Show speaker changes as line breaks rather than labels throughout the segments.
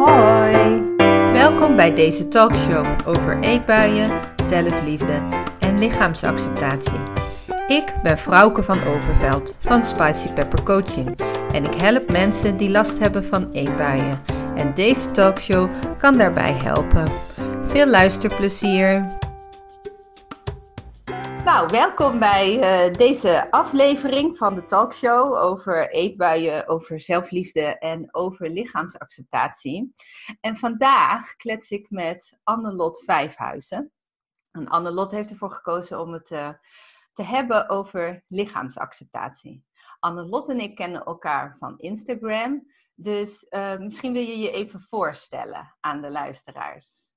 Hoi! Welkom bij deze talkshow over eetbuien, zelfliefde en lichaamsacceptatie. Ik ben Frauke van Overveld van Spicy Pepper Coaching en ik help mensen die last hebben van eetbuien. En deze talkshow kan daarbij helpen. Veel luisterplezier! Nou, welkom bij uh, deze aflevering van de talkshow over eetbuien, over zelfliefde en over lichaamsacceptatie. En vandaag klets ik met Annelot Vijfhuizen. En Annelot heeft ervoor gekozen om het uh, te hebben over lichaamsacceptatie. Annelot en ik kennen elkaar van Instagram, dus uh, misschien wil je je even voorstellen aan de luisteraars.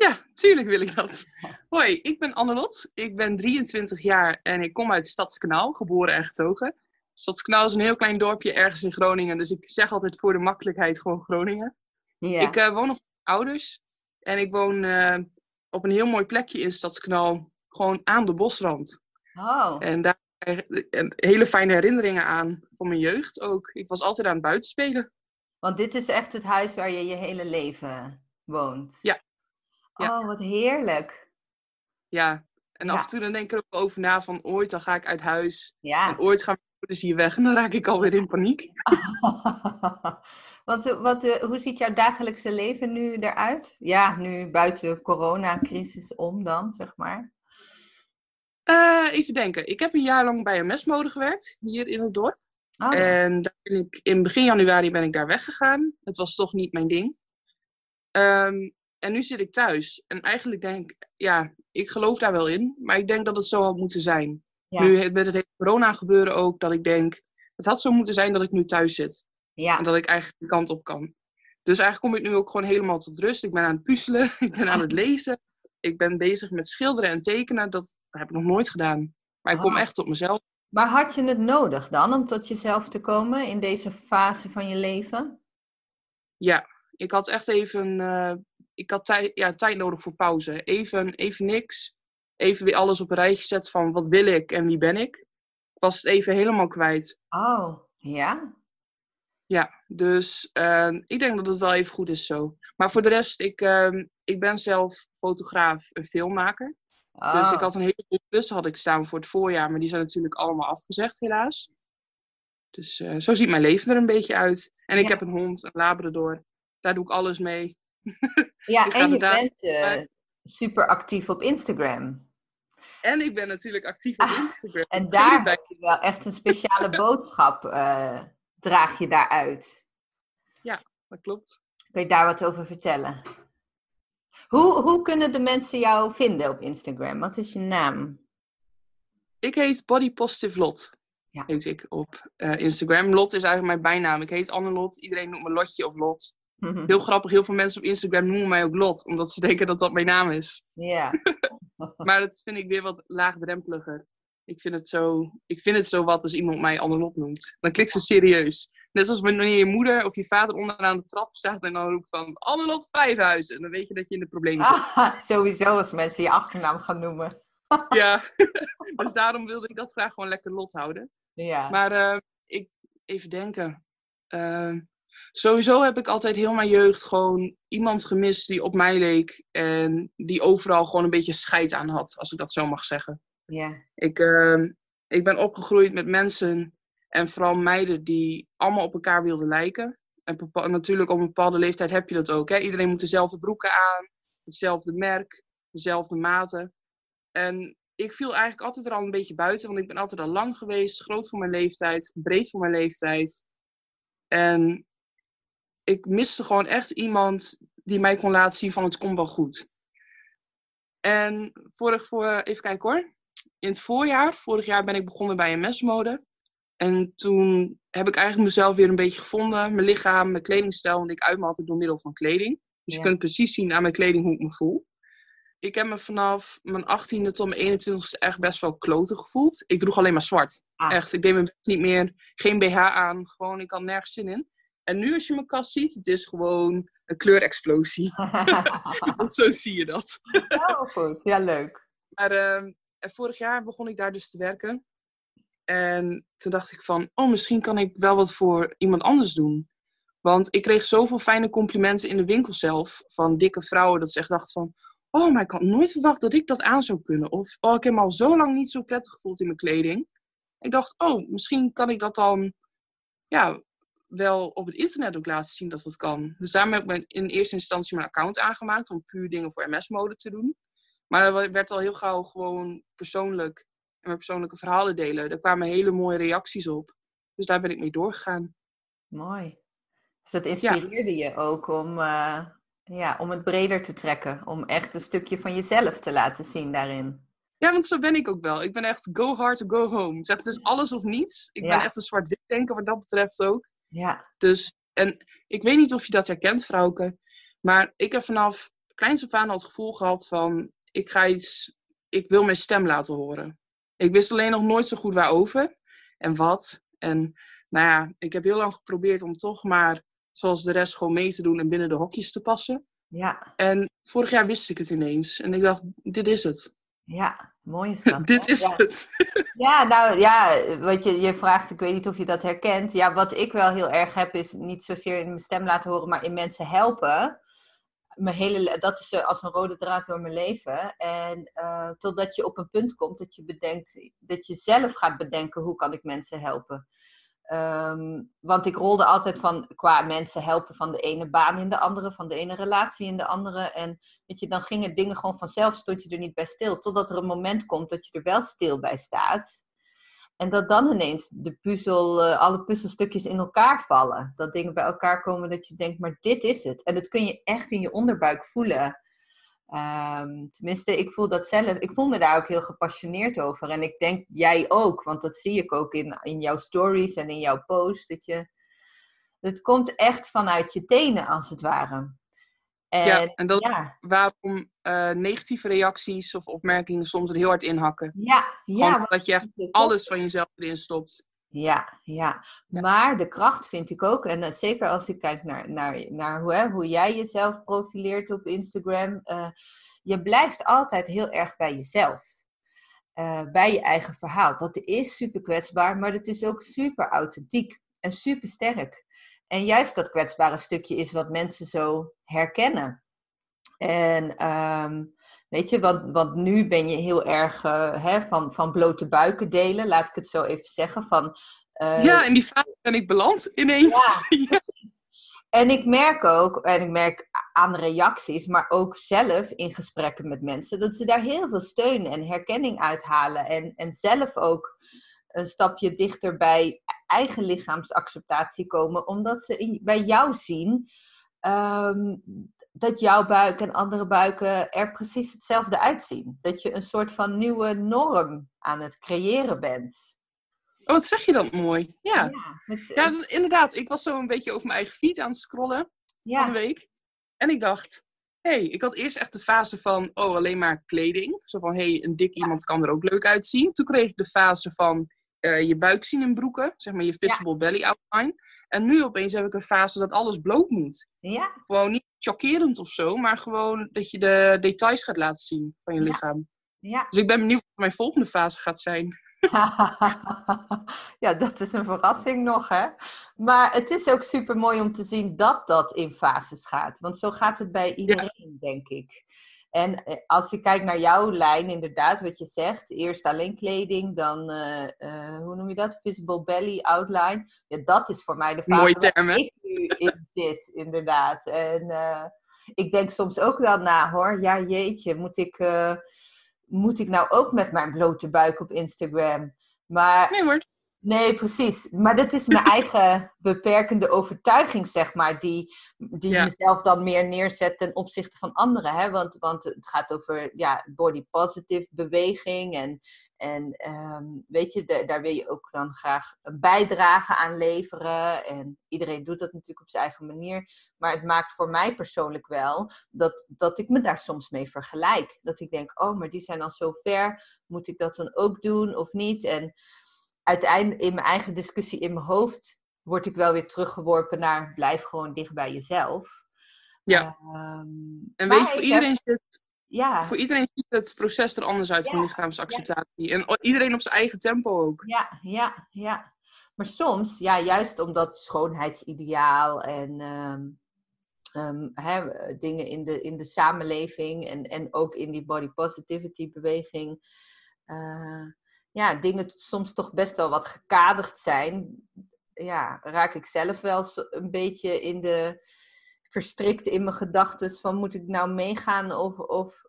Ja, tuurlijk wil ik dat. Hoi, ik ben Annelot. Ik ben 23 jaar en ik kom uit Stadskanaal, geboren en getogen. Stadskanaal is een heel klein dorpje ergens in Groningen, dus ik zeg altijd voor de makkelijkheid gewoon Groningen. Ja. Ik uh, woon mijn ouders en ik woon uh, op een heel mooi plekje in Stadskanaal, gewoon aan de bosrand. Oh. En daar hele fijne herinneringen aan van mijn jeugd ook. Ik was altijd aan het buitenspelen.
Want dit is echt het huis waar je je hele leven woont.
Ja,
Oh, wat heerlijk.
Ja, en af en toe dan denk ik er ook over na van ooit dan ga ik uit huis. Ja. En ooit gaan mijn ouders hier weg en dan raak ik alweer in paniek.
wat, wat, eh, hoe ziet jouw dagelijkse leven nu eruit? Ja, nu buiten de coronacrisis om dan, zeg maar.
Uh, even denken. Ik heb een jaar lang bij een mesmode gewerkt, hier in het dorp. Oh, en daar ben ik, in begin januari ben ik daar weggegaan. Het was toch niet mijn ding. Um, en nu zit ik thuis. En eigenlijk denk ik, ja, ik geloof daar wel in. Maar ik denk dat het zo had moeten zijn. Nu met het hele corona gebeuren ook, dat ik denk, het had zo moeten zijn dat ik nu thuis zit. Ja. En dat ik eigenlijk de kant op kan. Dus eigenlijk kom ik nu ook gewoon helemaal tot rust. Ik ben aan het puzzelen, ik ben aan het lezen. Ik ben bezig met schilderen en tekenen. Dat, heb ik nog nooit gedaan. Maar ik kom oh. echt tot mezelf.
Maar had je het nodig dan om tot jezelf te komen in deze fase van je leven?
Ja, ik had echt even uh, ik had tijd, ja, tijd nodig voor pauze. Even, even niks. Even weer alles op een rijtje zetten van wat wil ik en wie ben ik. Ik was het even helemaal kwijt.
Oh, ja?
Ja, dus uh, ik denk dat het wel even goed is zo. Maar voor de rest, ik, uh, ik ben zelf fotograaf en filmmaker. Oh. Dus ik oh. had een heleboel klussen had ik staan voor het voorjaar, maar die zijn natuurlijk allemaal afgezegd helaas. Dus uh, zo ziet mijn leven er een beetje uit. En ik heb een hond, een labrador. Daar doe ik alles mee.
Ja, en je bent uh, super actief op Instagram.
En ik ben natuurlijk actief op ah, Instagram.
En daar heb je wel echt een speciale boodschap, uh, draag je daaruit.
Ja, dat klopt.
Kun je daar wat over vertellen? Hoe, hoe kunnen de mensen jou vinden op Instagram? Wat is je naam?
Ik heet Body Positive Lot. Ja. Heet ik op uh, Instagram. Lot is eigenlijk mijn bijnaam. Ik heet Anne Lot. Iedereen noemt me Lotje of Lot. Mhm. Heel grappig, heel veel mensen op Instagram noemen mij ook Lot, omdat ze denken dat dat mijn naam is.
Ja.
maar dat vind ik weer wat laagdrempeliger. Ik vind het zo, ik vind het zo wat als iemand mij Lot noemt. Dan klikt ze serieus. Net als wanneer je moeder of je vader onderaan de trap staat en dan roept van Annelot Vijfhuizen. Dan weet je dat je in de problemen zit.
Ah, sowieso als mensen je achternaam gaan noemen.
ja, dus daarom wilde ik dat graag gewoon lekker lot houden. Ja. Maar uh, ik, even denken. Uh, Sowieso heb ik altijd heel mijn jeugd gewoon iemand gemist die op mij leek. En die overal gewoon een beetje scheid aan had, als ik dat zo mag zeggen.
Ja.
Ik, uh, ik ben opgegroeid met mensen en vooral meiden die allemaal op elkaar wilden lijken. En natuurlijk op een bepaalde leeftijd heb je dat ook. Hè? Iedereen moet dezelfde broeken aan, hetzelfde merk, dezelfde maten. En ik viel eigenlijk altijd er al een beetje buiten, want ik ben altijd al lang geweest, groot voor mijn leeftijd, breed voor mijn leeftijd. En ik miste gewoon echt iemand die mij kon laten zien van het komt wel goed. En vorig voor, even kijken hoor. In het voorjaar, vorig jaar ben ik begonnen bij een mesmode. En toen heb ik eigenlijk mezelf weer een beetje gevonden. Mijn lichaam, mijn kledingstijl. Want ik uit me altijd door middel van kleding. Dus je kunt precies zien aan mijn kleding hoe ik me voel. Ik heb me vanaf mijn 18e tot mijn 21e echt best wel kloten gevoeld. Ik droeg alleen maar zwart. Ah. Echt, ik deed me niet meer, geen BH aan. Gewoon, ik had nergens zin in. En nu als je mijn kast ziet, het is gewoon een kleurexplosie. Want zo zie je dat.
oh, goed. Ja, leuk.
Maar uh, vorig jaar begon ik daar dus te werken. En toen dacht ik van, oh, misschien kan ik wel wat voor iemand anders doen. Want ik kreeg zoveel fijne complimenten in de winkel zelf. Van dikke vrouwen. Dat ze echt dachten van... Oh, maar ik had nooit verwacht dat ik dat aan zou kunnen. Of oh, ik heb me al zo lang niet zo prettig gevoeld in mijn kleding. Ik dacht, oh, misschien kan ik dat dan ja, wel op het internet ook laten zien dat dat kan. Dus daarom heb ik in eerste instantie mijn account aangemaakt om puur dingen voor MS-mode te doen. Maar er werd al heel gauw gewoon persoonlijk en mijn persoonlijke verhalen delen. Er kwamen hele mooie reacties op. Dus daar ben ik mee doorgegaan.
Mooi. Dus dat inspireerde je ook om, uh, ja, om het breder te trekken. Om echt een stukje van jezelf te laten zien daarin.
Ja, want zo ben ik ook wel. Ik ben echt go hard go home. Zeg, het is alles of niets. Ik ben echt een zwart-wit denker wat dat betreft ook.
Ja.
Dus, en ik weet niet of je dat herkent, vrouwke. Maar ik heb vanaf kleins af aan al het gevoel gehad van... Ik ga iets... Ik wil mijn stem laten horen. Ik wist alleen nog nooit zo goed waarover. En wat. En nou ja, ik heb heel lang geprobeerd om toch maar... Zoals de rest gewoon mee te doen en binnen de hokjes te passen.
Ja.
En vorig jaar wist ik het ineens. En ik dacht, dit is het.
Ja, mooi is dat.
Dit is het.
ja, nou ja, wat je, je vraagt, ik weet niet of je dat herkent. Ja, wat ik wel heel erg heb, is niet zozeer in mijn stem laten horen, maar in mensen helpen. Mijn hele, dat is als een rode draad door mijn leven. En uh, totdat je op een punt komt dat je bedenkt, dat je zelf gaat bedenken, hoe kan ik mensen helpen? Um, want ik rolde altijd van qua mensen helpen van de ene baan in de andere, van de ene relatie in de andere. En weet je, dan gingen dingen gewoon vanzelf, stond je er niet bij stil. Totdat er een moment komt dat je er wel stil bij staat. En dat dan ineens de puzzel, uh, alle puzzelstukjes in elkaar vallen. Dat dingen bij elkaar komen dat je denkt, maar dit is het. En dat kun je echt in je onderbuik voelen. Um, tenminste, ik voel dat zelf. Ik voel me daar ook heel gepassioneerd over. En ik denk jij ook, want dat zie ik ook in, in jouw stories en in jouw posts. Dat je, het komt echt vanuit je tenen, als het ware.
En, ja, en dat ja. waarom uh, negatieve reacties of opmerkingen soms er heel hard inhakken.
Ja, ja.
dat je echt alles van jezelf erin stopt.
Ja, ja, Maar de kracht vind ik ook, en uh, zeker als ik kijk naar, naar, naar hoe, hè, hoe jij jezelf profileert op Instagram, uh, je blijft altijd heel erg bij jezelf. Uh, bij je eigen verhaal. Dat is super kwetsbaar, maar het is ook super authentiek en super sterk. En juist dat kwetsbare stukje is wat mensen zo herkennen. En um, Weet je, want, want nu ben je heel erg uh, hè, van, van blote buiken delen, laat ik het zo even zeggen. Van,
uh, ja, in die fase ben ik beland ineens. Ja, precies.
En ik merk ook, en ik merk aan reacties, maar ook zelf in gesprekken met mensen, dat ze daar heel veel steun en herkenning uithalen. En, en zelf ook een stapje dichter bij eigen lichaamsacceptatie komen, omdat ze in, bij jou zien um, dat jouw buik en andere buiken er precies hetzelfde uitzien. Dat je een soort van nieuwe norm aan het creëren bent.
Oh, wat zeg je dan mooi. Ja, ja, ja inderdaad. Ik was zo een beetje over mijn eigen feed aan het scrollen ja. van de week. En ik dacht, hé, hey, ik had eerst echt de fase van, oh, alleen maar kleding. Zo van, hé, hey, een dik iemand kan er ook leuk uitzien. Toen kreeg ik de fase van uh, je buik zien in broeken. Zeg maar je visible belly outline. En nu opeens heb ik een fase dat alles bloot moet.
Ja.
Gewoon niet chockerend of zo, maar gewoon dat je de details gaat laten zien van je lichaam.
Ja.
Dus ik ben benieuwd wat mijn volgende fase gaat zijn.
ja, dat is een verrassing nog, hè? Maar het is ook super mooi om te zien dat dat in fases gaat. Want zo gaat het bij iedereen, denk ik. En eh, als je kijkt naar jouw lijn, inderdaad, wat je zegt, eerst alleen kleding, dan, uh, uh, hoe noem je dat? Visible belly outline. Ja, dat is voor mij de fase
Mooie termen.
ik nu in zit, inderdaad. En uh, ik denk soms ook wel na, hoor. Ja, jeetje, moet ik, moet ik nou ook met mijn blote buik op Instagram? Maar
nee hoor.
Nee, precies. Maar dat is mijn eigen beperkende overtuiging, zeg maar, die, die mezelf dan meer neerzet ten opzichte van anderen. Hè? Want, want het gaat over ja, body positive beweging en, en um, weet je, daar wil je ook dan graag een bijdrage aan leveren. En iedereen doet dat natuurlijk op zijn eigen manier. Maar het maakt voor mij persoonlijk wel dat, dat ik me daar soms mee vergelijk. Dat ik denk, oh, maar die zijn al zo ver. Moet ik dat dan ook doen of niet? En uiteindelijk in mijn eigen discussie in mijn hoofd word ik wel weer teruggeworpen naar blijf gewoon dicht bij jezelf.
Ja. Uh, en weet je, voor iedereen, zit, ja. voor iedereen ziet het proces er anders uit van lichaamsacceptatie. En iedereen op zijn eigen tempo ook.
Ja, ja, ja. Maar soms, ja, juist omdat schoonheidsideaal en ehm, ehm, hè, dingen in de, in de samenleving en, en ook in die body positivity beweging, uh, ja, dingen soms toch best wel wat gekaderd zijn, ja, raak ik zelf wel een beetje in de verstrikt in mijn gedachten van moet ik nou meegaan of, of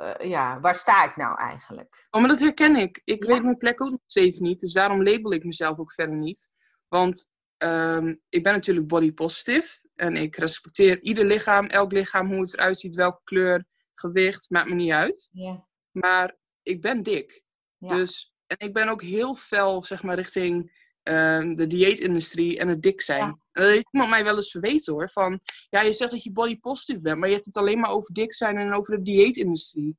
uh, ja, waar sta ik nou eigenlijk?
Oh, maar dat herken ik. Ik weet mijn plek ook nog steeds niet, dus daarom label ik mezelf ook verder niet. Want um, ik ben natuurlijk body positive en ik respecteer ieder lichaam, elk lichaam, hoe het eruit ziet, welke kleur, gewicht, maakt me niet uit.
Ja.
Maar ik ben dik.
Ja.
Dus, en ik ben ook heel fel, zeg maar, richting um, de dieetindustrie en het dik zijn.
Ja.
En dat heeft iemand mij wel eens verweten hoor. Van, ja, je zegt dat je body positive bent, maar je hebt het alleen maar over dik zijn en over de dieetindustrie.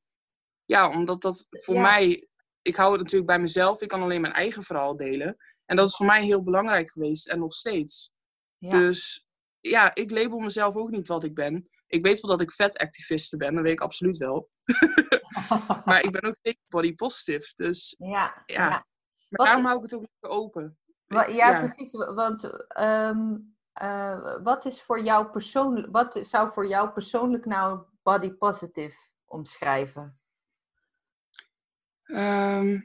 Ja, omdat dat voor
Ja.
mij, ik hou het natuurlijk bij mezelf, ik kan alleen mijn eigen verhaal delen. En dat is voor mij heel belangrijk geweest en nog steeds.
Ja.
Dus ja, ik label mezelf ook niet wat ik ben. Ik weet wel dat ik vetactiviste ben, dat weet ik absoluut wel. Maar ik ben ook zeker body positive. Dus
ja,
Ja.
ja.
maar daarom hou ik het ook lekker open.
Ja, precies. wa- Want ehm, eh, wat is voor jou persoonlijk, wat zou voor jou persoonlijk nou body positive omschrijven?
Ehm,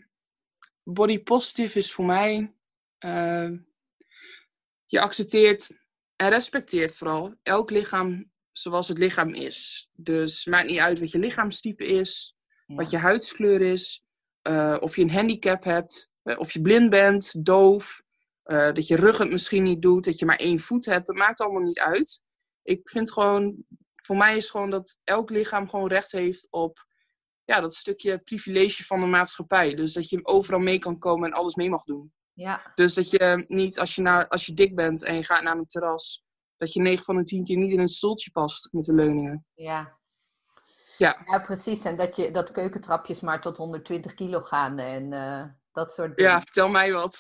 body positive is voor mij. ehm, je accepteert en respecteert vooral elk lichaam zoals het lichaam is. Dus maakt niet uit wat je lichaamstype is, wat je huidskleur is, eh, of je een handicap hebt, of je blind bent, doof, eh, dat je rug het misschien niet doet, dat je maar één voet hebt. Dat maakt allemaal niet uit. Ik vind gewoon, voor mij is gewoon dat elk lichaam gewoon recht heeft op ja, dat stukje privilege van de maatschappij. Dus dat je overal mee kan komen en alles mee mag doen.
Ja,
Dus dat je niet, als je, naar, als je dik bent en je gaat naar een terras, dat je 9 van de 10 keer niet in een stoeltje past met de leuningen.
ja.
Ja.
Ja, precies. En dat, je, dat keukentrapjes maar tot 120 kilo gaan en eh, dat soort dingen.
Ja, vertel mij wat.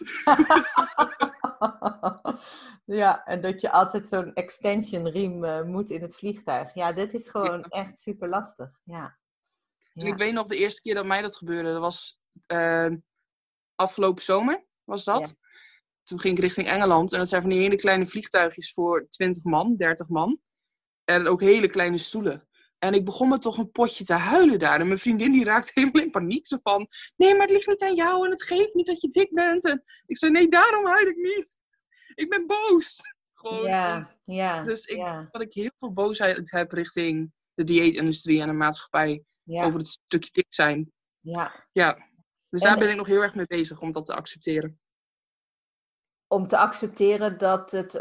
ja, en dat je altijd zo'n extension riem eh, moet in het vliegtuig. Ja, dit is gewoon echt super lastig. Ja.
En ik weet nog de eerste keer dat mij dat gebeurde, dat was eh, afgelopen zomer, was dat. Toen ging ik richting Engeland en dat zijn van die hele kleine vliegtuigjes voor 20 man, 30 man. En ook hele kleine stoelen. En ik begon me toch een potje te huilen daar. En mijn vriendin die raakte helemaal in paniek. Zo van, nee, maar het ligt niet aan jou en het geeft niet dat je dik bent. En ik zei, nee, daarom huil ik niet. Ik ben boos. Gewoon.
ja, ja.
Dus ik,
ja,
dat ik heel veel boosheid heb richting de dieetindustrie en de maatschappij
ja,
over het stukje dik zijn.
ja.
Ja. Dus
En-
daar ben ik nog heel erg mee bezig om dat te accepteren.
Om te accepteren dat, het,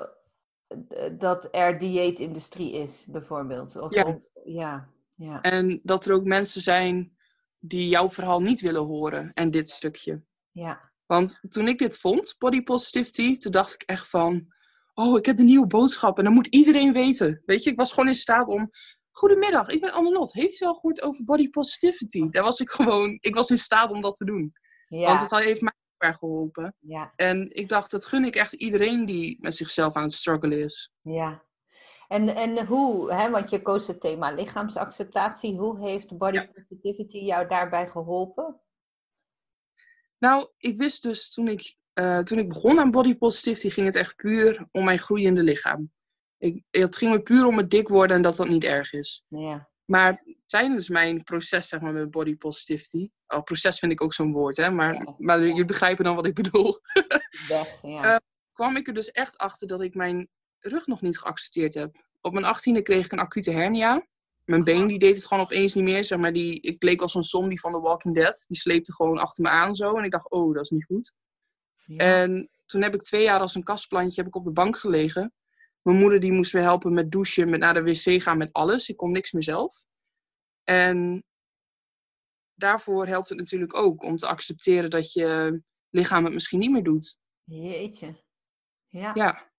eh, dat er dieetindustrie is, bijvoorbeeld. Of
Ja.
om- ja, ja.
En dat er ook mensen zijn die jouw verhaal niet willen horen en dit stukje.
ja.
Want toen ik dit vond, body positivity, toen dacht ik echt van, oh, ik heb een nieuwe boodschap en dat moet iedereen weten. Weet je, ik was gewoon in staat om, goedemiddag, ik ben Annelot, heeft u al gehoord over body positivity? Daar was ik gewoon, ik was in staat om dat te doen.
Ja,
Want het heeft mij geholpen.
ja,
En ik dacht, dat gun ik echt iedereen die met zichzelf aan het struggelen is.
ja. En, en hoe, hè, want je koos het thema lichaamsacceptatie, hoe heeft body
Ja.
positivity jou daarbij geholpen?
Nou, ik wist dus toen ik, eh, toen ik begon aan body positivity, ging het echt puur om mijn groeiende lichaam. Ik, het ging me puur om het dik worden en dat dat niet erg is.
Ja,
Maar tijdens mijn proces, zeg maar, met body positivity. Oh, proces vind ik ook zo'n woord, hè? Maar,
Ja.
maar jullie begrijpen dan wat ik bedoel.
weg, ja.
Eh, kwam ik er dus echt achter dat ik mijn rug nog niet geaccepteerd heb. Op mijn achttiende kreeg ik een acute hernia. Mijn been die deed het gewoon opeens niet meer. Zeg maar, die, ik leek als een zombie van The Walking Dead. Die sleepte gewoon achter me aan zo. En ik dacht, oh, dat is niet goed.
ja.
En toen heb ik twee jaar als een kastplantje heb ik op de bank gelegen. Mijn moeder die moest me helpen met douchen, met naar de wc gaan, met alles. Ik kon niks meer zelf. En daarvoor helpt het natuurlijk ook om te accepteren dat je lichaam het misschien niet meer doet.
Jeetje. Ja,
Ja.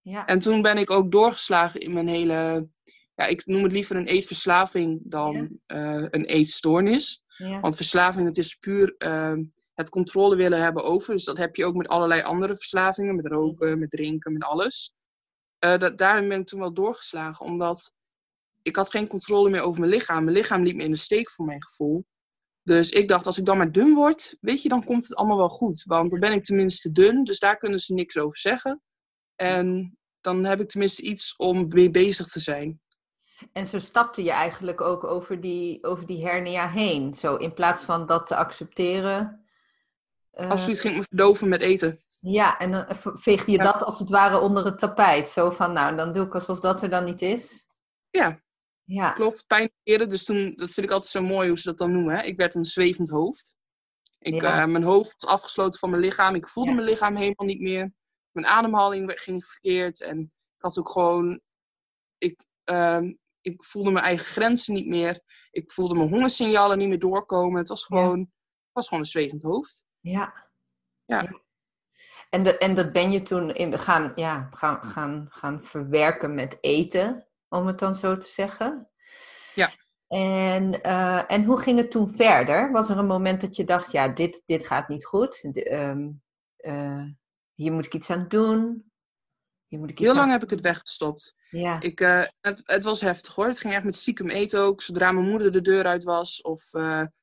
ja,
En toen ben ik ook doorgeslagen in mijn hele, ja, ik noem het liever een eetverslaving dan eh, een eetstoornis.
ja.
Want verslaving, het is puur eh, het controle willen hebben over. Dus dat heb je ook met allerlei andere verslavingen, met roken, met drinken, met alles. Eh, dat, daarin ben ik toen wel doorgeslagen, omdat ik had geen controle meer over mijn lichaam. Mijn lichaam liet me in de steek voor mijn gevoel. Dus ik dacht, als ik dan maar dun word, weet je, dan komt het allemaal wel goed. Want dan ben ik tenminste dun, dus daar kunnen ze niks over zeggen. En dan heb ik tenminste iets om mee bezig te zijn.
En zo stapte je eigenlijk ook over die, over die hernia heen. Zo in plaats van dat te accepteren.
Uh, Absoluut ging ik me verdoven met eten.
Ja, en dan veegde je dat als het ware onder het tapijt. Zo van, nou, dan doe ik alsof dat er dan niet is.
Ja, ja. klopt. Pijn eerder. Dus toen, dat vind ik altijd zo mooi hoe ze dat dan noemen. Hè? Ik werd een zwevend hoofd. Ik, uh, mijn hoofd was afgesloten van mijn lichaam. Ik voelde mijn lichaam helemaal niet meer. Mijn ademhaling ging verkeerd. En ik had ook gewoon... Ik, uh, ik voelde mijn eigen grenzen niet meer. Ik voelde mijn hongersignalen niet meer doorkomen. Het was gewoon, was gewoon een zwevend hoofd.
Ja. Ja. En, de, en dat ben je toen in, gaan, ja, gaan, gaan, gaan verwerken met eten, om het dan zo te zeggen.
Ja.
En, uh, en hoe ging het toen verder? Was er een moment dat je dacht, ja, dit, dit gaat niet goed. um, uh, hier moet ik iets aan doen.
Hier moet ik iets Heel lang heb ik het weggestopt.
Ja.
Ik, uh, het, het, was heftig hoor. Het ging echt met stiekem eten ook. Zodra mijn moeder de deur uit was of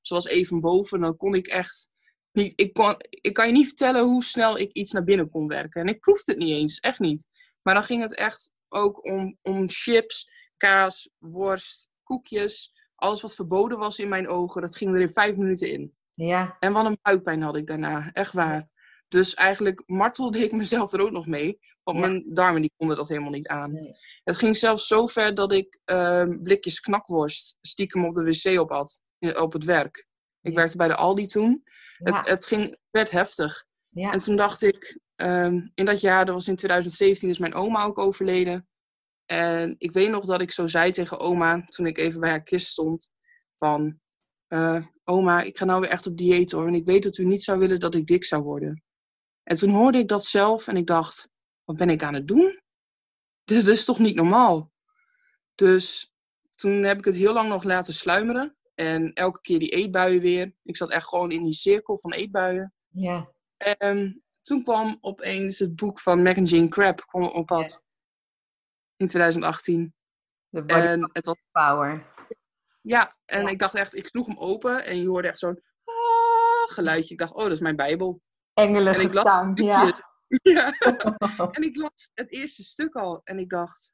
was even boven, dan kon ik echt niet. Ik, kon, ik kan je niet vertellen hoe snel ik iets naar binnen kon werken. En ik proefde het niet eens, echt niet. Maar dan ging het echt ook om, om chips, kaas, worst, koekjes. Alles wat verboden was in mijn ogen, dat ging er in vijf minuten in.
Ja.
En wat een buikpijn had ik daarna, echt waar. Dus eigenlijk martelde ik mezelf er ook nog mee. Want mijn darmen die konden dat helemaal niet aan. Het ging zelfs zo ver dat ik uh, blikjes knakworst stiekem op de wc op had. Op het werk. Ik werkte bij de Aldi toen. Het, het ging, werd heftig. En toen dacht ik, ehm, in dat jaar, dat was in 2017, is mijn oma ook overleden. En ik weet nog dat ik zo zei tegen oma, toen ik even bij haar kist stond, van... Uh, oma, ik ga nou weer echt op dieet hoor. En ik weet dat u niet zou willen dat ik dik zou worden. En toen hoorde ik dat zelf en ik dacht, wat ben ik aan het doen? Dit, is toch niet normaal? Dus toen heb ik het heel lang nog laten sluimeren. En elke keer die eetbuien weer. Ik zat echt gewoon in die cirkel van eetbuien.
Ja.
En toen kwam opeens het boek van Mac and Jane Crab kwam op pad. In 2018.
De en het was Power.
Ja, en ik dacht echt, ik sloeg hem open en je hoorde echt zo'n ah, geluidje. Ik dacht, oh, dat is mijn Bijbel.
Engelengezang, ja.
ja. en ik las het eerste stuk al en ik dacht,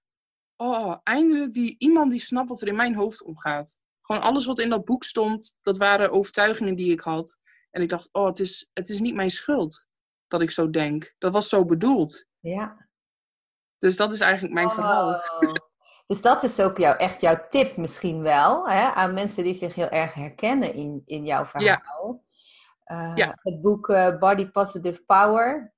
oh, eindelijk die, iemand die snapt wat er in mijn hoofd omgaat. Gewoon alles wat in dat boek stond, dat waren overtuigingen die ik had. En ik dacht, oh, het is, het is niet mijn schuld dat ik zo denk. Dat was zo bedoeld.
Ja.
Dus dat is eigenlijk mijn verhaal.
Dus dat is ook jouw, echt jouw tip misschien wel, hè, aan mensen die zich heel erg herkennen in, in jouw verhaal. Ja. Uh, ja. Het boek uh, Body Positive Power,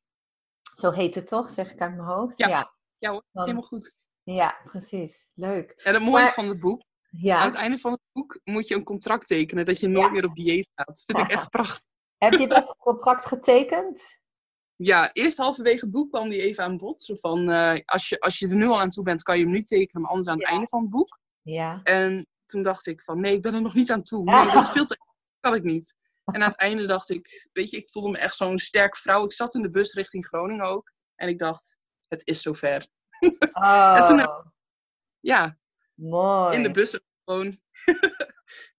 zo heet het toch, zeg ik uit mijn hoofd?
Ja, ja. ja helemaal goed.
Ja, precies. Leuk.
En het mooie van het boek, ja. aan het einde van het boek moet je een contract tekenen dat je nooit meer op dieet gaat. Dat vind ik echt prachtig.
Heb je dat contract getekend?
Ja, eerst halverwege het boek kwam die even aan bod. Zo van, uh, als, je, als je er nu al aan toe bent, kan je hem nu tekenen, maar anders aan het einde van het boek.
Ja.
En toen dacht ik van, nee, ik ben er nog niet aan toe. Nee, dat is veel te... kan ik niet. En aan het einde dacht ik, weet je, ik voelde me echt zo'n sterke vrouw. Ik zat in de bus richting Groningen ook. En ik dacht, het is zover.
Oh. en toen
ja.
Mooi.
In de bus gewoon.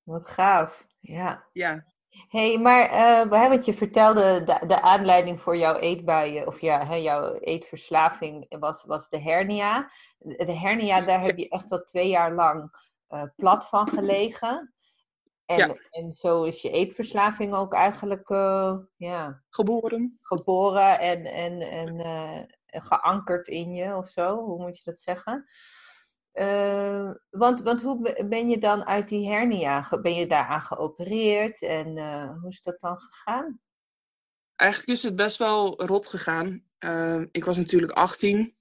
Wat gaaf. Ja.
Ja.
hey, maar uh, want je vertelde de, de aanleiding voor jouw eetbuien, of ja, hè, jouw eetverslaving was, was de hernia. De hernia, daar heb je echt wel twee jaar lang uh, plat van gelegen. En, ja. en zo is je eetverslaving ook eigenlijk uh, ja,
geboren.
Geboren en, en, en geankerd in je of zo, hoe moet je dat zeggen? Uh, want, want hoe ben je dan uit die hernia? Ben je daaraan geopereerd en hoe is dat dan gegaan?
Eigenlijk is het best wel rot gegaan. ik was natuurlijk 18.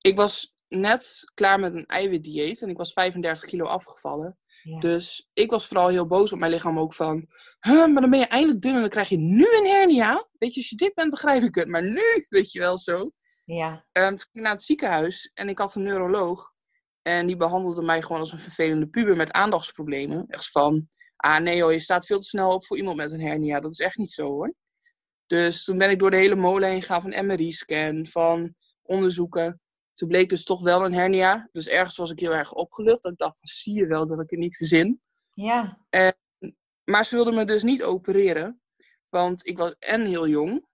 Ik was net klaar met een eiwitdieet en ik was 35 kilo afgevallen. Dus ik was vooral heel boos op mijn lichaam ook van, huh, maar dan ben je eindelijk dun en dan krijg je nu een hernia. Weet je, als je dit bent, begrijp ik het. Maar nu, weet je wel zo.
Ja.
Um, toen ging ik naar het ziekenhuis en ik had een neuroloog. En die behandelde mij gewoon als een vervelende puber met aandachtsproblemen. Echt van, ah nee hoor, je staat veel te snel op voor iemand met een hernia. Dat is echt niet zo hoor. Dus toen ben ik door de hele molen heen gegaan van MRI-scan, van onderzoeken. Toen bleek dus toch wel een hernia. Dus ergens was ik heel erg opgelucht. Dat ik dacht, zie je wel dat ik het niet verzin.
Ja.
En maar ze wilden me dus niet opereren. Want ik was en heel jong.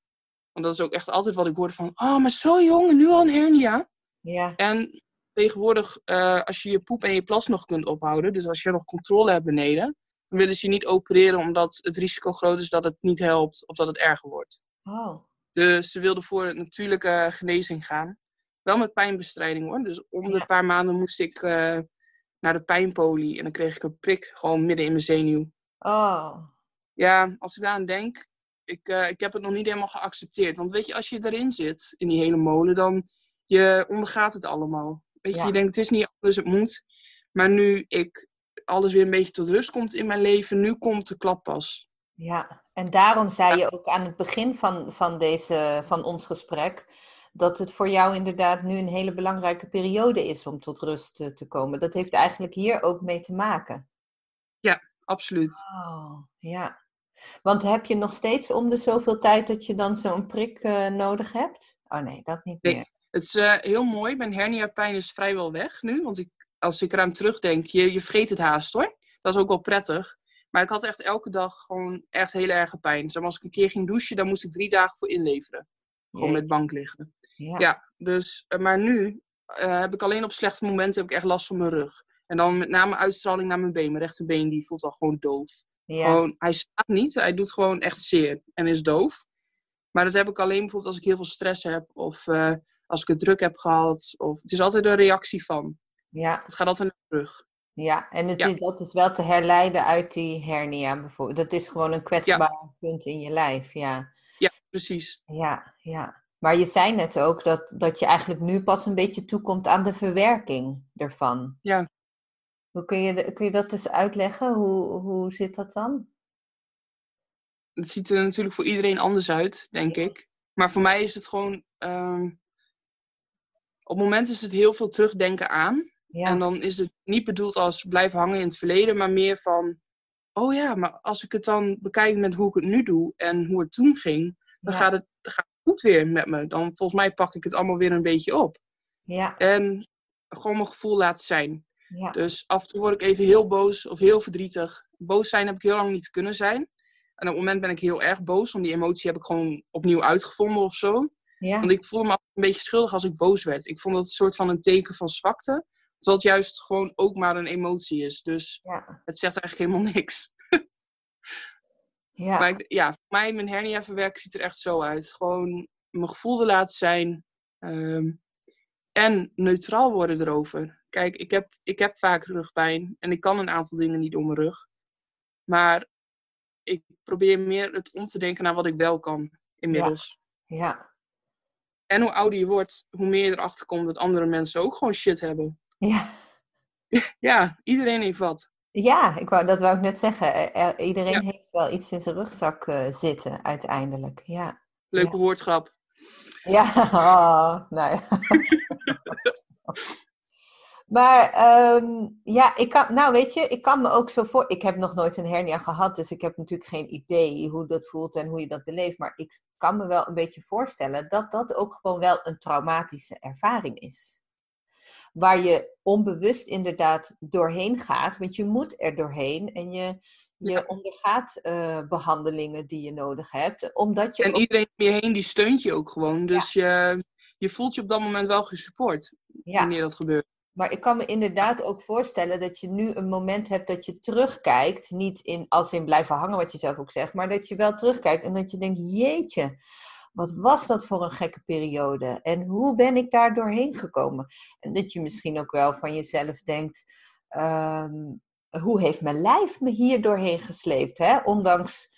Want dat is ook echt altijd wat ik hoorde van... Oh, maar zo jong en nu al een hernia.
Ja.
En tegenwoordig, eh, als je je poep en je plas nog kunt ophouden... Dus als je nog controle hebt beneden... Dan willen ze je niet opereren omdat het risico groot is dat het niet helpt. Of dat het erger wordt.
Oh.
Dus ze wilden voor een natuurlijke genezing gaan. Wel met pijnbestrijding hoor. Dus om de
Ja.
paar maanden moest ik eh, naar de pijnpolie. En dan kreeg ik een prik gewoon midden in mijn zenuw.
Oh.
Ja, als ik daaraan denk, ik, eh, ik heb het nog niet helemaal geaccepteerd. Want weet je, als je erin zit, in die hele molen, dan je ondergaat het allemaal. Weet je,
Ja.
je denkt, het is niet anders, het moet. Maar nu ik alles weer een beetje tot rust komt in mijn leven, nu komt de klap pas.
Ja, en daarom zei je ook aan het begin van, van, deze, van ons gesprek dat het voor jou inderdaad nu een hele belangrijke periode is om tot rust eh, te komen. Dat heeft eigenlijk hier ook mee te maken.
Absoluut.
Oh, ja. Want heb je nog steeds om de zoveel tijd dat je dan zo'n prik eh, nodig hebt? Oh nee, dat niet
Nee.
meer.
Het is eh, heel mooi. Mijn herniapijn is vrijwel weg nu. Want ik, als ik eraan terugdenk, je, je vergeet het haast hoor. Dat is ook wel prettig. Maar ik had echt elke dag gewoon echt hele erge pijn. Zeg maar, als ik een keer ging douchen, dan moest ik drie dagen voor inleveren. Gewoon met bank liggen.
Ja.
Ja, dus, eh, maar nu eh, heb ik alleen op slechte momenten heb ik echt last van mijn rug. En dan met name uitstraling naar mijn been. Mijn rechterbeen die voelt al gewoon doof.
Ja.
Gewoon, hij staat niet, hij doet gewoon echt zeer en is doof. Maar dat heb ik alleen bijvoorbeeld als ik heel veel stress heb of als ik het druk heb gehad. Of, het is altijd een reactie van.
ja,
Het gaat altijd naar terug.
ja. En het
Ja.
Is, dat is wel te herleiden uit die hernia bijvoorbeeld. Dat is gewoon een kwetsbaar punt in je lijf, ja.
Ja, precies.
Ja, ja. Maar je zei net ook dat, dat je eigenlijk nu pas een beetje toekomt aan de verwerking ervan.
Ja.
Hoe kun je, kun je dat eens uitleggen? Hoe, hoe zit dat dan?
Het ziet er natuurlijk voor iedereen anders uit, denk ik. Maar voor mij is het gewoon. ehm, op het moment is het heel veel terugdenken aan.
Ja,
En dan is het niet bedoeld als blijven hangen in het verleden, maar meer van. Oh ja, maar als ik het dan bekijk met hoe ik het nu doe en hoe het toen ging, dan
ja,
gaat, het, gaat het goed weer met me. Dan volgens mij pak ik het allemaal weer een beetje op.
ja,
En gewoon mijn gevoel laten zijn.
ja,
Dus af en toe word ik even heel boos of heel verdrietig. Boos zijn heb ik heel lang niet kunnen zijn. En op het moment ben ik heel erg boos, want die emotie heb ik gewoon opnieuw uitgevonden of zo.
Ja,
Want ik voelde me altijd een beetje schuldig als ik boos werd. Ik vond dat een soort van een teken van zwakte. Terwijl het juist gewoon ook maar een emotie is. Dus
ja,
het zegt eigenlijk helemaal niks.
ja,
Maar ik- ja, voor mij, mijn hernia verwerken ziet er echt zo uit. Gewoon mijn gevoel te laten zijn. ehm, en neutraal worden erover. Kijk, ik heb, ik heb vaak rugpijn. En ik kan een aantal dingen niet om mijn rug. Maar ik probeer meer het om te denken naar wat ik wel kan. Inmiddels.
ja,
En hoe ouder je wordt, hoe meer je erachter komt dat andere mensen ook gewoon shit hebben.
ja.
Ja, iedereen heeft wat.
Ja, ik wou, dat wou ik net zeggen. Er- er- iedereen
Ja.
heeft wel iets in zijn rugzak eh, zitten, uiteindelijk. Ja,
Leuke woordgrap.
ja. Oh, nou ja. Maar ehm, ja, ik kan, nou weet je, ik kan me ook zo voor. Ik heb nog nooit een hernia gehad, dus ik heb natuurlijk geen idee hoe dat voelt en hoe je dat beleeft. Maar ik kan me wel een beetje voorstellen dat dat ook gewoon wel een traumatische ervaring is. Waar je onbewust inderdaad doorheen gaat, want je moet er doorheen en je, je
Ja.
ondergaat eh, behandelingen die je nodig hebt, omdat je
En
ook-
iedereen om je heen, die steunt je ook gewoon. Dus je, je voelt je op dat moment wel gesupport.
ja,
Wanneer dat gebeurt.
Maar ik kan me inderdaad ook voorstellen dat je nu een moment hebt dat je terugkijkt. Niet in, als in blijven hangen, wat je zelf ook zegt. Maar dat je wel terugkijkt en dat je denkt: jeetje, wat was dat voor een gekke periode? En hoe ben ik daar doorheen gekomen? En dat je misschien ook wel van jezelf denkt: ehm, hoe heeft mijn lijf me hier doorheen gesleept? Hè? Ondanks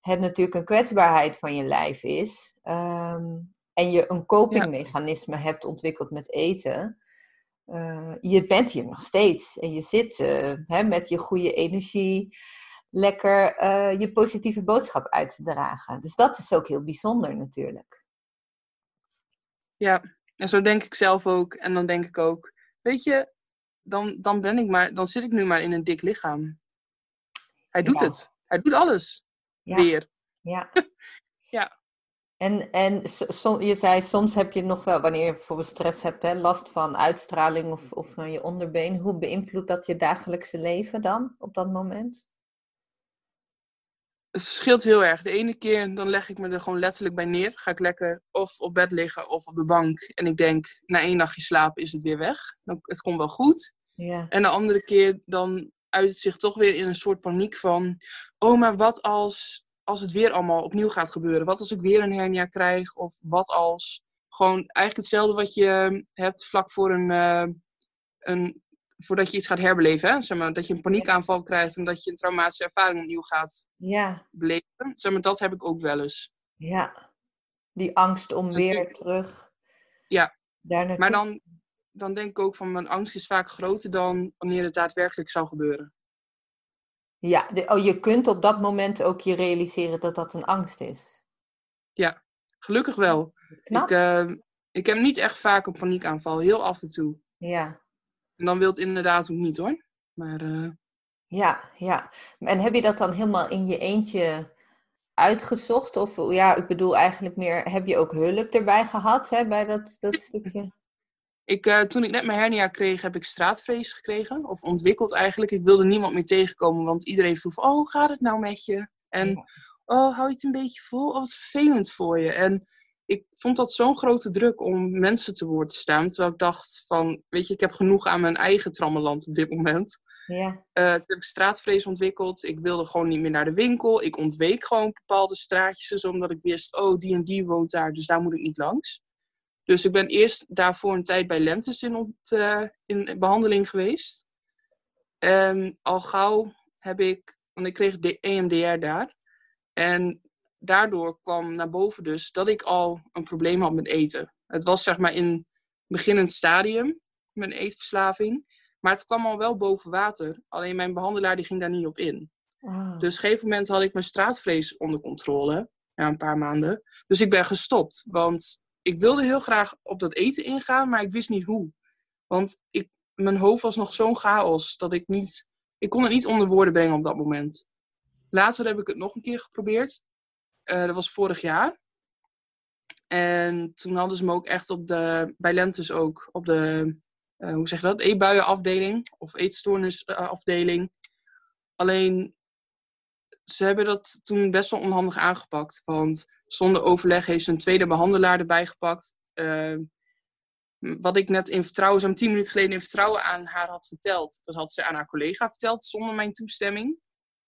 het natuurlijk een kwetsbaarheid van je lijf is. ehm, en je een copingmechanisme hebt ontwikkeld met eten. Eh, je bent hier nog steeds en je zit eh, hè, met je goede energie lekker eh, je positieve boodschap uit te dragen. Dus dat is ook heel bijzonder natuurlijk.
Ja, en zo denk ik zelf ook. En dan denk ik ook, weet je, dan, dan ben ik maar, dan zit ik nu maar in een dik lichaam. Hij doet
Ja.
het. Hij doet alles.
Ja.
Weer.
Ja.
Ja.
En, en som- je zei, soms heb je nog wel, wanneer je bijvoorbeeld stress hebt, hè, last van uitstraling of, of van je onderbeen. Hoe beïnvloedt dat je dagelijkse leven dan op dat moment?
Het verschilt heel erg. De ene keer dan leg ik me er gewoon letterlijk bij neer. Ga ik lekker of op bed liggen of op de bank. En ik denk, na één nachtje slapen is het weer weg. Dan, het komt wel goed.
Ja.
En de andere keer dan uit het zich toch weer in een soort paniek van... Oh, maar wat als, als het weer allemaal opnieuw gaat gebeuren? Wat als ik weer een hernia krijg? Of wat als... Gewoon eigenlijk hetzelfde wat je hebt vlak voor een... eh, een voordat je iets gaat herbeleven. Hè? Zeg maar, dat je een paniekaanval krijgt en dat je een traumatische ervaring opnieuw gaat
Ja,
beleven. Zeg maar, dat heb ik ook wel eens.
ja. Die angst om
Dus
weer
ik-
terug
Ja. Maar dan, dan denk ik ook van mijn angst is vaak groter dan wanneer het daadwerkelijk zou gebeuren.
Ja, de- oh, je kunt op dat moment ook je realiseren dat dat een angst is.
Gelukkig wel.
Knap.
Ik, eh, ik heb niet echt vaak een paniekaanval, heel af en toe.
Ja,
En dan wil het inderdaad ook niet hoor. Maar eh,
ja, ja. En heb je dat dan helemaal in je eentje uitgezocht? Of ja, ik bedoel eigenlijk meer, heb je ook hulp erbij gehad hè, bij dat, dat stukje?
Ik, eh, toen ik net mijn hernia kreeg, heb ik straatvrees gekregen. Of ontwikkeld eigenlijk. Ik wilde niemand meer tegenkomen, want iedereen vroeg: Oh, hoe gaat het nou met je? En oh, hou je het een beetje vol? Oh, wat vervelend voor je. En ik vond dat zo'n grote druk om mensen te woord te staan. Terwijl ik dacht van, weet je, ik heb genoeg aan mijn eigen trammeland op dit moment.
Ja,
Eh, toen heb ik straatvrees ontwikkeld. Ik wilde gewoon niet meer naar de winkel. Ik ontweek gewoon bepaalde straatjes. Dus omdat ik wist, oh, die en die woont daar, dus daar moet ik niet langs. Dus ik ben eerst daarvoor een tijd bij Lentes in, ont- eh, in behandeling geweest. En al gauw heb ik, want ik kreeg de EMDR daar. En daardoor kwam naar boven dus dat ik al een probleem had met eten. Het was zeg maar in beginnend stadium, mijn eetverslaving. Maar het kwam al wel boven water. Alleen mijn behandelaar die ging daar niet op in. Dus op een gegeven moment had ik mijn straatvrees onder controle. Na een paar maanden. Dus ik ben gestopt. Want ik wilde heel graag op dat eten ingaan, maar ik wist niet hoe. Want ik, mijn hoofd was nog zo'n chaos dat ik niet... Ik kon het niet onder woorden brengen op dat moment. Later heb ik het nog een keer geprobeerd. Eh, dat was vorig jaar. En toen hadden ze me ook echt op de... Bij Lentes ook. Op de... eh, hoe zeg je dat? Eetbuienafdeling. Of eetstoornisafdeling. Alleen ze hebben dat toen best wel onhandig aangepakt. Want zonder overleg heeft ze een tweede behandelaar erbij gepakt. Eh, wat ik net in vertrouwen, zo'n tien minuten geleden in vertrouwen aan haar had verteld. Dat had ze aan haar collega verteld zonder mijn toestemming.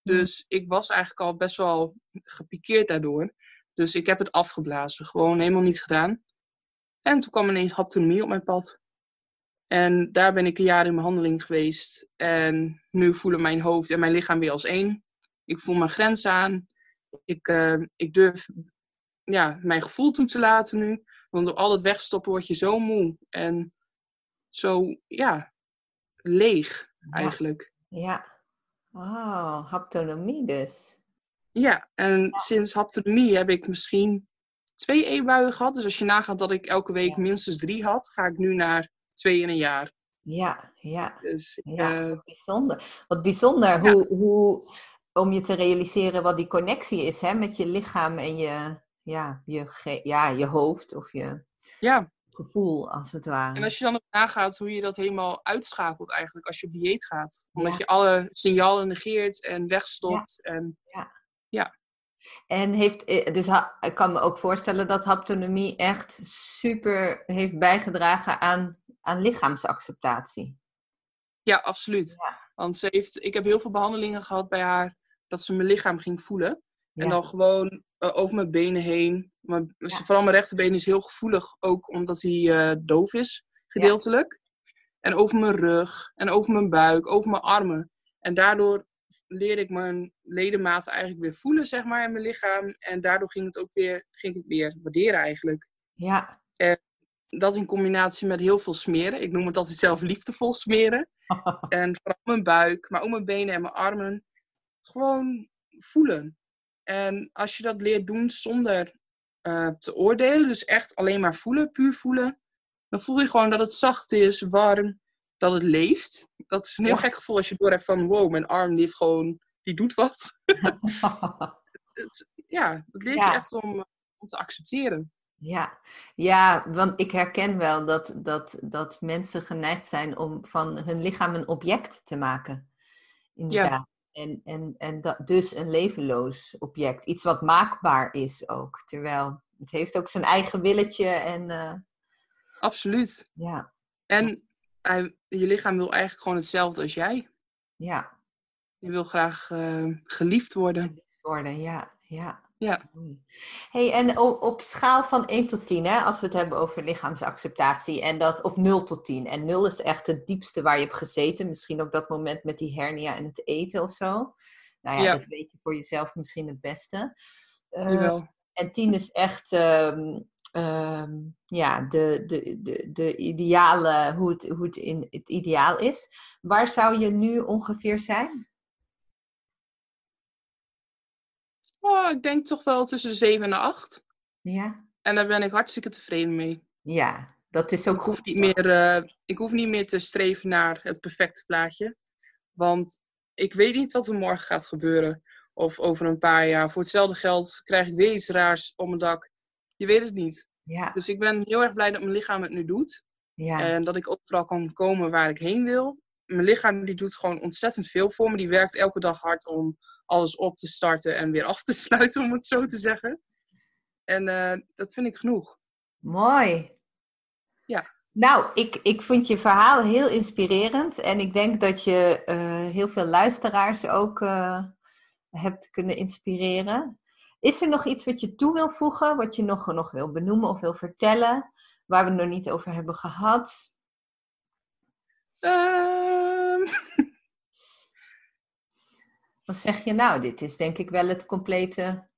Dus ik was eigenlijk al best wel gepikeerd daardoor. Dus ik heb het afgeblazen. Gewoon helemaal niet gedaan. En toen kwam ineens haptonomie op mijn pad. En daar ben ik een jaar in behandeling geweest. En nu voelen mijn hoofd en mijn lichaam weer als één. Ik voel mijn grens aan. Ik, eh, ik durf ja, mijn gevoel toe te laten nu. Want door al het wegstoppen word je zo moe. En zo, ja, leeg eigenlijk.
ja. Oh, haptonomie dus.
Ja, en sinds haptonomie heb ik misschien twee eetbuien gehad. Dus als je nagaat dat ik elke week
Ja.
minstens drie had, ga ik nu naar twee in een jaar.
Ja, ja.
Dus
Ja,
eh,
wat bijzonder. Wat bijzonder
Ja.
hoe, hoe, om je te realiseren wat die connectie is hè, met je lichaam en je, ja, je, ja, je hoofd of je
ja,
gevoel, als het ware.
en als je dan ook nagaat hoe je dat helemaal uitschakelt eigenlijk als je op dieet gaat. Omdat
Ja.
je alle signalen negeert en wegstopt. En
En heeft, eh, dus ik kan me ook voorstellen dat haptonomie echt super heeft bijgedragen aan, aan lichaamsacceptatie.
ja, absoluut.
Ja.
Want ze heeft, ik heb heel veel behandelingen gehad bij haar dat ze mijn lichaam ging voelen. En dan gewoon eh, over mijn benen heen. Maar,
Ja.
Vooral mijn rechterbeen is heel gevoelig, ook omdat hij eh, doof is, gedeeltelijk. En over mijn rug, en over mijn buik, over mijn armen. En daardoor leerde ik mijn ledematen eigenlijk weer voelen, zeg maar, in mijn lichaam. En daardoor ging het ook weer, ging ik weer waarderen eigenlijk.
Ja.
Dat in combinatie met heel veel smeren. Ik noem het altijd zelf liefdevol smeren. En vooral mijn buik, maar ook mijn benen en mijn armen. Gewoon voelen. En als je dat leert doen zonder eh, te oordelen, dus echt alleen maar voelen, puur voelen, dan voel je gewoon dat het zacht is, warm, dat het leeft. Dat is een heel
Ja.
gek gevoel als je door hebt van, wow, mijn arm die heeft gewoon, die doet wat. Het, ja, dat leert
Ja.
je echt om, om te accepteren.
Ja, ja, want ik herken wel dat, dat, dat mensen geneigd zijn om van hun lichaam een object te maken. Inderdaad. En, en, en dat, dus een levenloos object. Iets wat maakbaar is ook. Terwijl het heeft ook zijn eigen willetje en... eh,
Absoluut.
ja,
En je lichaam wil eigenlijk gewoon hetzelfde als jij.
ja.
Je wil graag eh, geliefd worden.
worden, ja. ja.
Ja.
Hey, en op, op schaal van 1 tot 10, hè, als we het hebben over lichaamsacceptatie, en dat, of 0 tot 10. En 0 is echt het diepste waar je hebt gezeten. Misschien ook dat moment met die hernia en het eten of zo. Nou ja,
Ja.
dat weet je voor jezelf misschien het beste. Eh, en 10 is echt ehm, ehm, ja, de, de, de, de ideale, hoe het, hoe het in het ideaal is. Waar zou je nu ongeveer zijn?
Oh, ik denk toch wel tussen de 7 en de 8.
Ja,
En daar ben ik hartstikke tevreden mee.
ja dat is ook
Ik
goed.
hoef, niet meer, eh, ik hoef niet meer te streven naar het perfecte plaatje. Want ik weet niet wat er morgen gaat gebeuren. Of over een paar jaar. Voor hetzelfde geld krijg ik weer iets raars om mijn dak. Je weet het niet.
Ja,
Dus ik ben heel erg blij dat mijn lichaam het nu doet.
ja.
En dat ik overal kan komen waar ik heen wil. Mijn lichaam die doet gewoon ontzettend veel voor me. Die werkt elke dag hard om alles op te starten en weer af te sluiten, om het zo te zeggen. En eh, dat vind ik genoeg.
Mooi.
Ja.
Nou, ik, ik vond je verhaal heel inspirerend. En ik denk dat je eh, heel veel luisteraars ook eh, hebt kunnen inspireren. Is er nog iets wat je toe wil voegen, wat je nog, nog wil benoemen of wil vertellen, waar we het nog niet over hebben gehad?
Ehm,
Of zeg je nou, dit is denk ik wel het complete.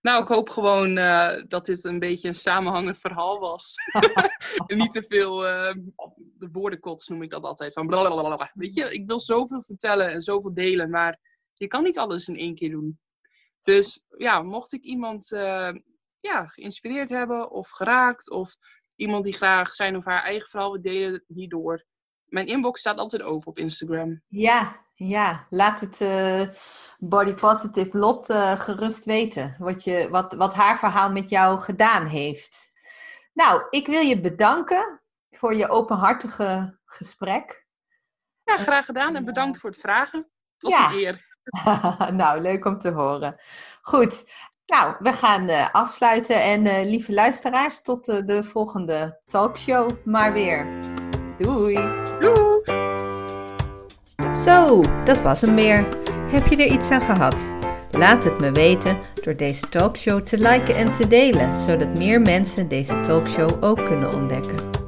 nou, ik hoop gewoon eh, dat dit een beetje een samenhangend verhaal was. en niet te veel eh, de woordenkots noem ik dat altijd. Van blablabla. Weet je, ik wil zoveel vertellen en zoveel delen, maar je kan niet alles in één keer doen. Dus ja, mocht ik iemand eh, ja, geïnspireerd hebben of geraakt, of iemand die graag zijn of haar eigen verhaal wil delen hierdoor. Mijn inbox staat altijd open op Instagram.
Ja, ja. Laat het eh, Body Positive Lot eh, gerust weten. Wat, je, wat, wat haar verhaal met jou gedaan heeft. Nou, ik wil je bedanken voor je openhartige gesprek.
Ja, graag gedaan en bedankt voor het vragen. Was
Ja.
een eer.
nou, leuk om te horen. Goed. Nou, we gaan eh, afsluiten. En eh, lieve luisteraars, tot eh, de volgende talkshow maar weer. Doei!
Doei!
Zo, dat was hem weer. Heb je er iets aan gehad? Laat het me weten door deze talkshow te liken en te delen, zodat meer mensen deze talkshow ook kunnen ontdekken.